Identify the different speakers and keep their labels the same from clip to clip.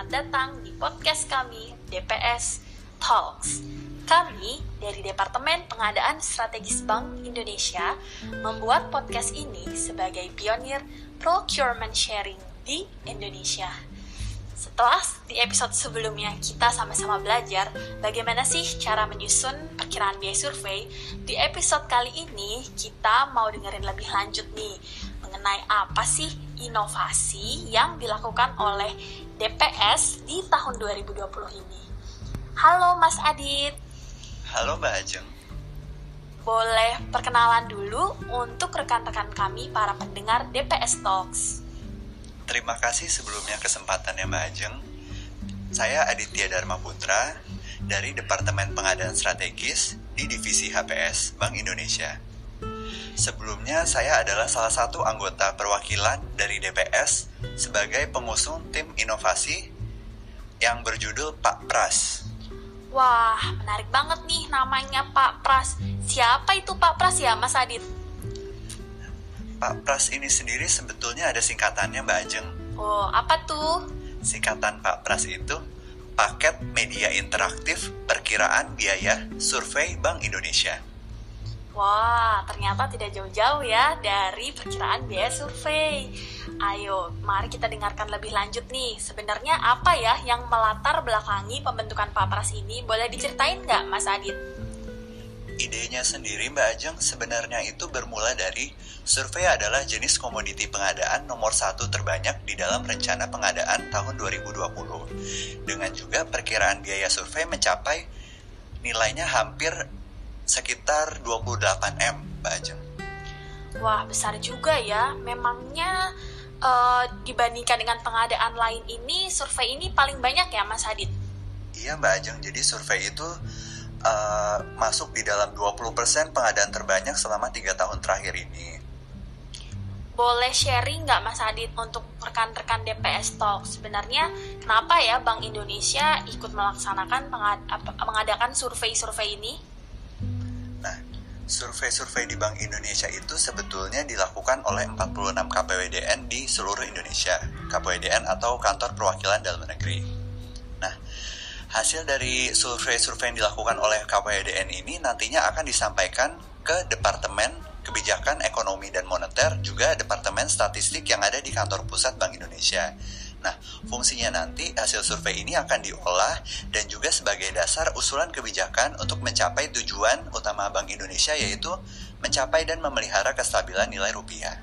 Speaker 1: selamat datang di podcast kami DPS Talks. Kami dari Departemen Pengadaan Strategis Bank Indonesia membuat podcast ini sebagai pionir procurement sharing di Indonesia. Setelah di episode sebelumnya kita sama-sama belajar bagaimana sih cara menyusun perkiraan biaya survei, di episode kali ini kita mau dengerin lebih lanjut nih mengenai apa sih inovasi yang dilakukan oleh DPS di tahun 2020 ini. Halo Mas Adit.
Speaker 2: Halo Mbak Ajeng.
Speaker 1: Boleh perkenalan dulu untuk rekan-rekan kami para pendengar DPS Talks.
Speaker 2: Terima kasih sebelumnya kesempatannya Mbak Ajeng. Saya Aditya Dharma Putra dari Departemen Pengadaan Strategis di Divisi HPS Bank Indonesia. Sebelumnya, saya adalah salah satu anggota perwakilan dari DPS sebagai pengusung tim inovasi yang berjudul Pak Pras.
Speaker 1: Wah, menarik banget nih namanya Pak Pras. Siapa itu Pak Pras ya, Mas Adit?
Speaker 2: Pak Pras ini sendiri sebetulnya ada singkatannya Mbak Ajeng.
Speaker 1: Oh, apa tuh?
Speaker 2: Singkatan Pak Pras itu Paket Media Interaktif Perkiraan Biaya Survei Bank Indonesia.
Speaker 1: Wah, ternyata tidak jauh-jauh ya dari perkiraan biaya survei. Ayo, mari kita dengarkan lebih lanjut nih. Sebenarnya apa ya yang melatar belakangi pembentukan papras ini? Boleh diceritain nggak, Mas Adit?
Speaker 2: Idenya sendiri Mbak Ajeng sebenarnya itu bermula dari survei adalah jenis komoditi pengadaan nomor satu terbanyak di dalam rencana pengadaan tahun 2020. Dengan juga perkiraan biaya survei mencapai nilainya hampir sekitar 28M, Mbak Ajeng.
Speaker 1: Wah, besar juga ya. Memangnya uh, dibandingkan dengan pengadaan lain ini, survei ini paling banyak ya, Mas Hadid?
Speaker 2: Iya, Mbak Ajeng. Jadi survei itu uh, masuk di dalam 20% pengadaan terbanyak selama tiga tahun terakhir ini.
Speaker 1: Boleh sharing nggak Mas Adit untuk rekan-rekan DPS Talk? Sebenarnya kenapa ya Bank Indonesia ikut melaksanakan mengadakan survei-survei ini?
Speaker 2: Survei-survei di Bank Indonesia itu sebetulnya dilakukan oleh 46 KPWDN di seluruh Indonesia, KPWDN atau Kantor Perwakilan Dalam Negeri. Nah, hasil dari survei-survei yang dilakukan oleh KPWDN ini nantinya akan disampaikan ke Departemen Kebijakan Ekonomi dan Moneter, juga Departemen Statistik yang ada di Kantor Pusat Bank Indonesia. Nah, fungsinya nanti hasil survei ini akan diolah dan juga sebagai dasar usulan kebijakan untuk mencapai tujuan utama Bank Indonesia yaitu mencapai dan memelihara kestabilan nilai rupiah.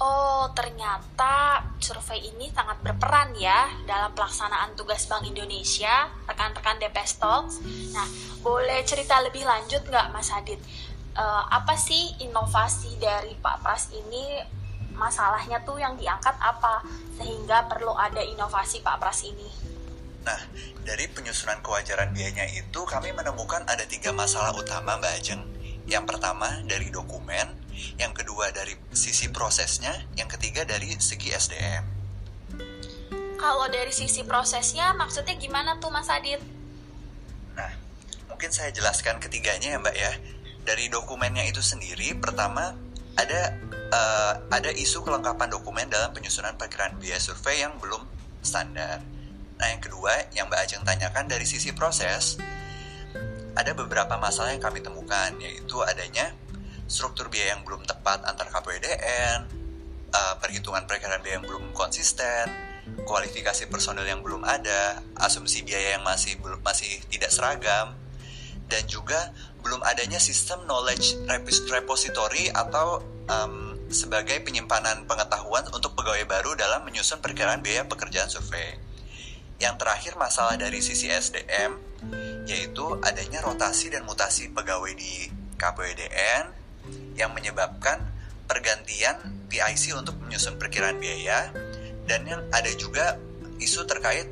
Speaker 1: Oh, ternyata survei ini sangat berperan ya dalam pelaksanaan tugas Bank Indonesia, rekan-rekan DPS Talks. Nah, boleh cerita lebih lanjut nggak Mas Hadid? Uh, apa sih inovasi dari Pak Pras ini masalahnya tuh yang diangkat apa sehingga perlu ada inovasi Pak Pras ini.
Speaker 2: Nah, dari penyusunan kewajaran biayanya itu kami menemukan ada tiga masalah utama Mbak Ajeng. Yang pertama dari dokumen, yang kedua dari sisi prosesnya, yang ketiga dari segi SDM.
Speaker 1: Kalau dari sisi prosesnya maksudnya gimana tuh Mas Adit?
Speaker 2: Nah, mungkin saya jelaskan ketiganya ya Mbak ya. Dari dokumennya itu sendiri, pertama ada uh, ada isu kelengkapan dokumen dalam penyusunan perkiraan biaya survei yang belum standar. Nah, yang kedua yang Mbak Ajeng tanyakan dari sisi proses, ada beberapa masalah yang kami temukan, yaitu adanya struktur biaya yang belum tepat antar KPWDN, uh, eh, perhitungan perkiraan biaya yang belum konsisten, kualifikasi personil yang belum ada, asumsi biaya yang masih belum masih tidak seragam, dan juga belum adanya sistem knowledge repository atau um, sebagai penyimpanan pengetahuan untuk pegawai baru dalam menyusun perkiraan biaya pekerjaan survei. Yang terakhir masalah dari sisi SDM yaitu adanya rotasi dan mutasi pegawai di KPWDN yang menyebabkan pergantian PIC untuk menyusun perkiraan biaya dan yang ada juga isu terkait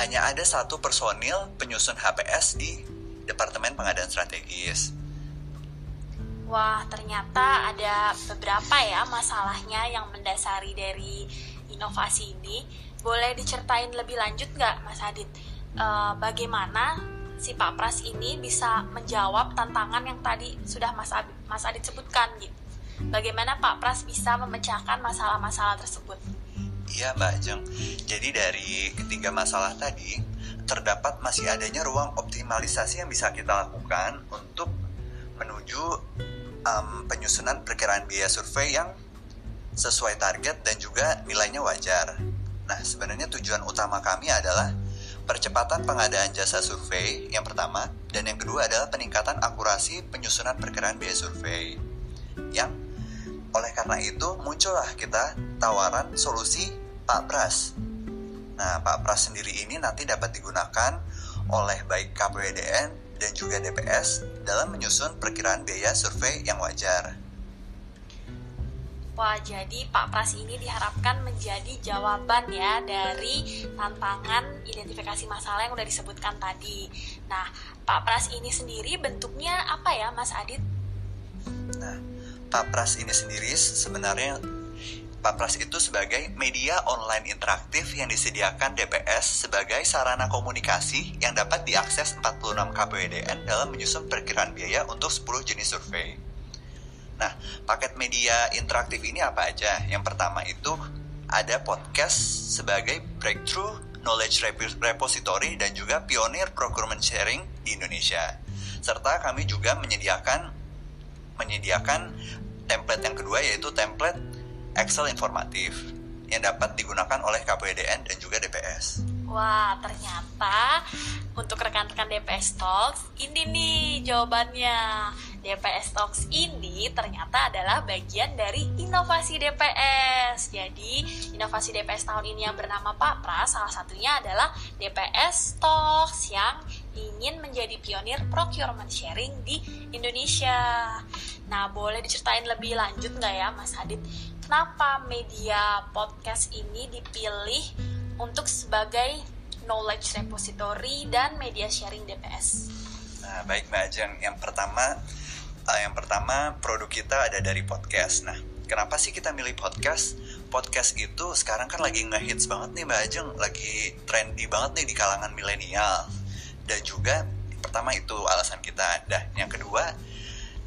Speaker 2: hanya ada satu personil penyusun HPS di Departemen Pengadaan Strategis.
Speaker 1: Wah, ternyata ada beberapa ya masalahnya yang mendasari dari inovasi ini. Boleh diceritain lebih lanjut nggak, Mas Adit? E, bagaimana si Pak Pras ini bisa menjawab tantangan yang tadi sudah Mas, Adit, Mas Adit sebutkan gitu? Bagaimana Pak Pras bisa memecahkan masalah-masalah tersebut?
Speaker 2: Iya Mbak Ajeng. Jadi dari ketiga masalah tadi terdapat masih adanya ruang optimalisasi yang bisa kita lakukan untuk menuju um, penyusunan perkiraan biaya survei yang sesuai target dan juga nilainya wajar. Nah, sebenarnya tujuan utama kami adalah percepatan pengadaan jasa survei yang pertama dan yang kedua adalah peningkatan akurasi penyusunan perkiraan biaya survei. Yang oleh karena itu muncullah kita tawaran solusi Pak Pras. Nah, Pak Pras sendiri ini nanti dapat digunakan oleh baik KPWDN dan juga DPS dalam menyusun perkiraan biaya survei yang wajar.
Speaker 1: Wah, jadi Pak Pras ini diharapkan menjadi jawaban ya dari tantangan identifikasi masalah yang udah disebutkan tadi. Nah, Pak Pras ini sendiri bentuknya apa ya, Mas Adit?
Speaker 2: Nah, Pak Pras ini sendiri sebenarnya Pak Pras itu sebagai media online interaktif yang disediakan DPS sebagai sarana komunikasi yang dapat diakses 46 KPWDN dalam menyusun perkiraan biaya untuk 10 jenis survei. Nah, paket media interaktif ini apa aja? Yang pertama itu ada podcast sebagai breakthrough knowledge repository dan juga pionir procurement sharing di Indonesia. Serta kami juga menyediakan menyediakan template yang kedua yaitu template Excel informatif yang dapat digunakan oleh KPDN dan juga DPS.
Speaker 1: Wah, ternyata untuk rekan-rekan DPS Talks, ini nih jawabannya. DPS Talks ini ternyata adalah bagian dari inovasi DPS. Jadi, inovasi DPS tahun ini yang bernama Pak Pras, salah satunya adalah DPS Talks yang ingin menjadi pionir procurement sharing di Indonesia. Nah, boleh diceritain lebih lanjut nggak ya, Mas Hadid? Kenapa media podcast ini dipilih untuk sebagai knowledge repository dan media sharing DPS?
Speaker 2: Nah, baik Mbak Ajeng. Yang pertama, uh, yang pertama produk kita ada dari podcast. Nah, kenapa sih kita milih podcast? Podcast itu sekarang kan lagi ngehits banget nih Mbak Ajeng, lagi trendy banget nih di kalangan milenial. Dan juga pertama itu alasan kita. Dah, yang kedua,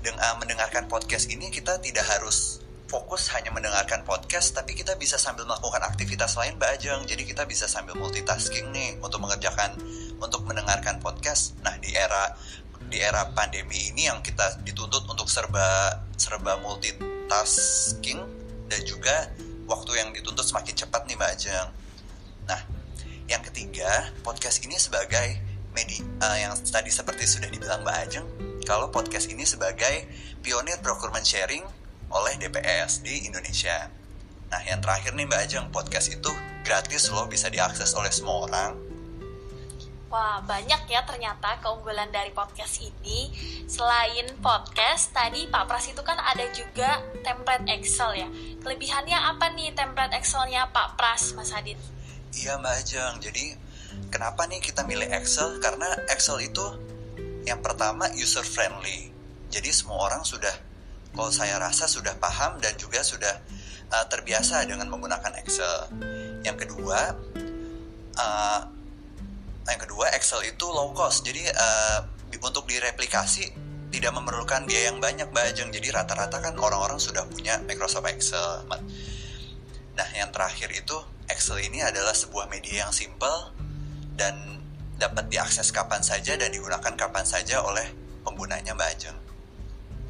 Speaker 2: dengan uh, mendengarkan podcast ini kita tidak harus fokus hanya mendengarkan podcast, tapi kita bisa sambil melakukan aktivitas lain Mbak Ajeng. Jadi kita bisa sambil multitasking nih untuk mengerjakan, untuk mendengarkan podcast. Nah di era di era pandemi ini yang kita dituntut untuk serba serba multitasking dan juga waktu yang dituntut semakin cepat nih Mbak Ajeng. Nah, yang ketiga, podcast ini sebagai media uh, yang tadi seperti sudah dibilang Mbak Ajeng, kalau podcast ini sebagai pionir procurement sharing oleh DPS di Indonesia. Nah, yang terakhir nih Mbak Ajeng, podcast itu gratis loh, bisa diakses oleh semua orang
Speaker 1: Wah, banyak ya ternyata keunggulan dari podcast ini. Selain podcast, tadi Pak Pras itu kan ada juga template Excel ya. Kelebihannya apa nih template Excelnya Pak Pras, Mas Hadid?
Speaker 2: Iya Mbak Ajeng, jadi kenapa nih kita milih Excel? Karena Excel itu yang pertama user friendly. Jadi semua orang sudah, kalau saya rasa sudah paham dan juga sudah uh, terbiasa dengan menggunakan Excel. Yang kedua, uh, yang kedua Excel itu low cost jadi uh, untuk direplikasi tidak memerlukan biaya yang banyak bajeng jadi rata-rata kan orang-orang sudah punya Microsoft Excel nah yang terakhir itu Excel ini adalah sebuah media yang simple dan dapat diakses kapan saja dan digunakan kapan saja oleh penggunanya Mbak Ajeng.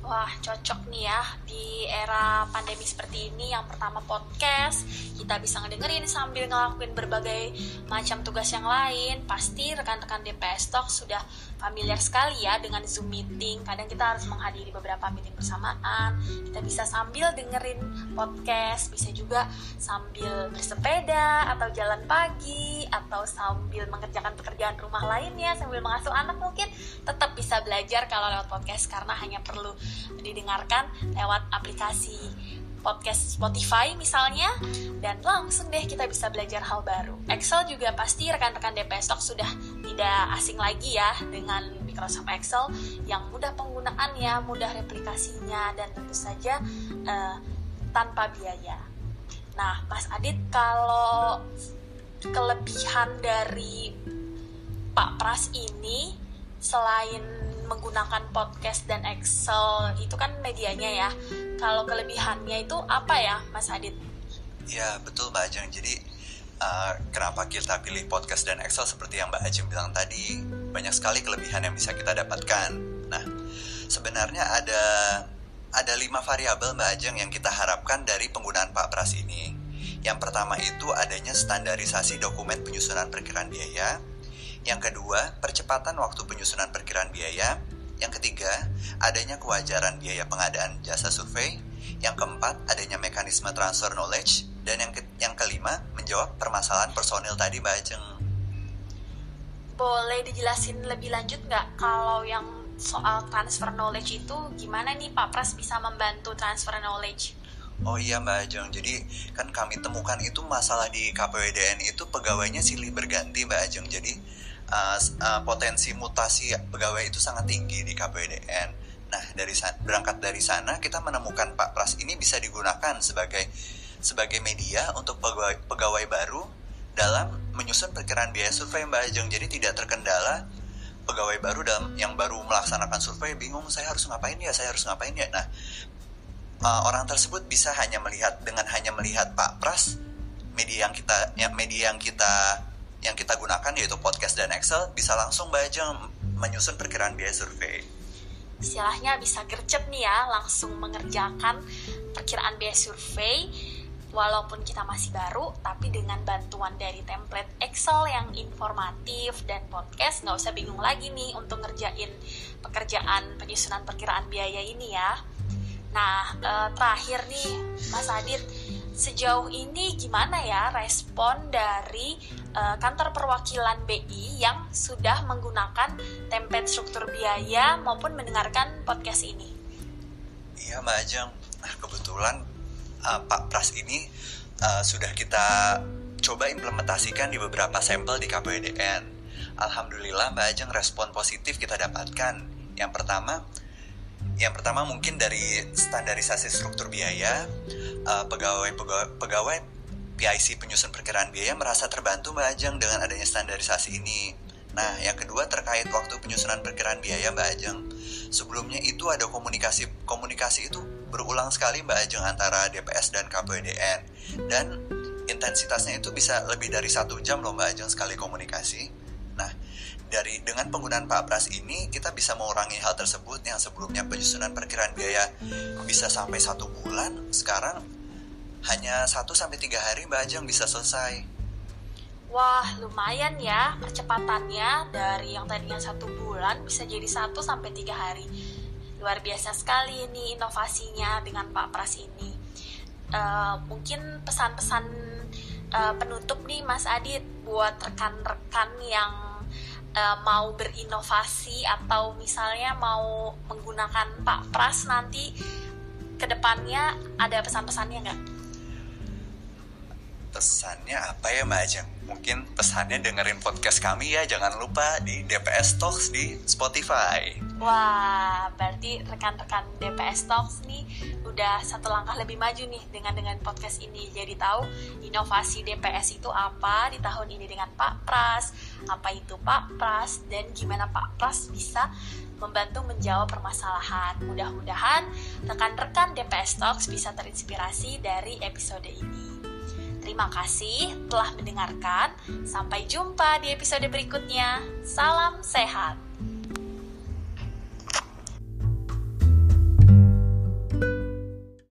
Speaker 1: Wah, cocok nih ya di era pandemi seperti ini. Yang pertama podcast, kita bisa ngedengerin sambil ngelakuin berbagai macam tugas yang lain. Pasti rekan-rekan DPS Talk sudah familiar sekali ya dengan Zoom meeting. Kadang kita harus menghadiri beberapa meeting bersamaan. Kita bisa sambil dengerin podcast, bisa juga sambil bersepeda atau jalan pagi atau sambil mengerjakan pekerjaan rumah lainnya, sambil mengasuh anak mungkin tetap bisa belajar kalau lewat podcast karena hanya perlu didengarkan lewat aplikasi podcast Spotify misalnya dan langsung deh kita bisa belajar hal baru. Excel juga pasti rekan-rekan DPS Talk sudah tidak asing lagi ya dengan Microsoft Excel yang mudah penggunaannya, mudah replikasinya dan tentu saja uh, tanpa biaya. Nah, Mas Adit kalau kelebihan dari Pak Pras ini selain menggunakan podcast dan Excel itu kan medianya ya kalau kelebihannya itu apa ya Mas Adit?
Speaker 2: Ya betul Mbak Ajeng. Jadi uh, kenapa kita pilih podcast dan Excel seperti yang Mbak Ajim bilang tadi. Banyak sekali kelebihan yang bisa kita dapatkan. Nah, sebenarnya ada ada lima variabel Mbak Ajeng yang kita harapkan dari penggunaan Pak Pras ini. Yang pertama itu adanya standarisasi dokumen penyusunan perkiraan biaya. Yang kedua, percepatan waktu penyusunan perkiraan biaya. Yang ketiga, adanya kewajaran biaya pengadaan jasa survei. Yang keempat, adanya mekanisme transfer knowledge. Dan yang, ke yang kelima, menjawab permasalahan personil tadi Mbak Ajeng.
Speaker 1: Boleh dijelasin lebih lanjut nggak kalau yang soal transfer knowledge itu gimana nih Pak Pras bisa membantu transfer knowledge?
Speaker 2: Oh iya Mbak Ajeng, jadi kan kami temukan itu masalah di KPWDN itu pegawainya silih berganti Mbak Ajeng. Jadi uh, uh, potensi mutasi pegawai itu sangat tinggi di KPWDN. Nah dari berangkat dari sana kita menemukan Pak Pras ini bisa digunakan sebagai sebagai media untuk pegawai, pegawai baru dalam menyusun perkiraan biaya survei Mbak Ajeng. Jadi tidak terkendala pegawai baru dalam yang baru melaksanakan survei bingung saya harus ngapain ya, saya harus ngapain ya. Nah, uh, orang tersebut bisa hanya melihat dengan hanya melihat Pak Pras media yang kita media yang kita yang kita gunakan yaitu podcast dan Excel bisa langsung baca menyusun perkiraan biaya survei.
Speaker 1: Istilahnya bisa gercep nih ya, langsung mengerjakan perkiraan biaya survei walaupun kita masih baru, tapi dengan bantuan dari template Excel yang informatif dan podcast, nggak usah bingung lagi nih untuk ngerjain pekerjaan penyusunan perkiraan biaya ini ya. Nah, eh, terakhir nih, Mas Adit, sejauh ini gimana ya respon dari eh, kantor perwakilan BI yang sudah menggunakan template struktur biaya maupun mendengarkan podcast ini?
Speaker 2: Iya, Mbak Ajeng. Nah, kebetulan uh, Pak Pras ini uh, sudah kita coba implementasikan di beberapa sampel di KPWDN. Alhamdulillah, Mbak Ajeng respon positif kita dapatkan. Yang pertama, yang pertama mungkin dari standarisasi struktur biaya, uh, pegawai, pegawai PIC penyusun perkiraan biaya merasa terbantu Mbak Ajeng dengan adanya standarisasi ini. Nah, yang kedua terkait waktu penyusunan perkiraan biaya Mbak Ajeng. Sebelumnya itu ada komunikasi komunikasi itu berulang sekali Mbak Ajeng antara DPS dan KPWDN dan intensitasnya itu bisa lebih dari satu jam loh Mbak Ajeng sekali komunikasi. Dari dengan penggunaan Pak Pras ini kita bisa mengurangi hal tersebut yang sebelumnya penyusunan perkiraan biaya bisa sampai satu bulan sekarang hanya satu sampai tiga hari Mbak Ajeng bisa selesai.
Speaker 1: Wah lumayan ya percepatannya dari yang tadinya satu bulan bisa jadi satu sampai tiga hari. Luar biasa sekali ini inovasinya dengan Pak Pras ini. Uh, mungkin pesan-pesan uh, penutup nih Mas Adit buat rekan-rekan yang uh, mau berinovasi atau misalnya mau menggunakan Pak Pras nanti ke depannya ada pesan-pesannya nggak?
Speaker 2: Pesannya apa ya Mbak Ajeng? Mungkin pesannya dengerin podcast kami ya, jangan lupa di DPS Talks di Spotify.
Speaker 1: Wah, berarti rekan-rekan DPS Talks nih udah satu langkah lebih maju nih dengan dengan podcast ini. Jadi tahu inovasi DPS itu apa di tahun ini dengan Pak Pras, apa itu Pak Pras dan gimana Pak Pras bisa membantu menjawab permasalahan. Mudah-mudahan rekan-rekan DPS Talks bisa terinspirasi dari episode ini. Terima kasih telah mendengarkan. Sampai jumpa di episode berikutnya. Salam sehat.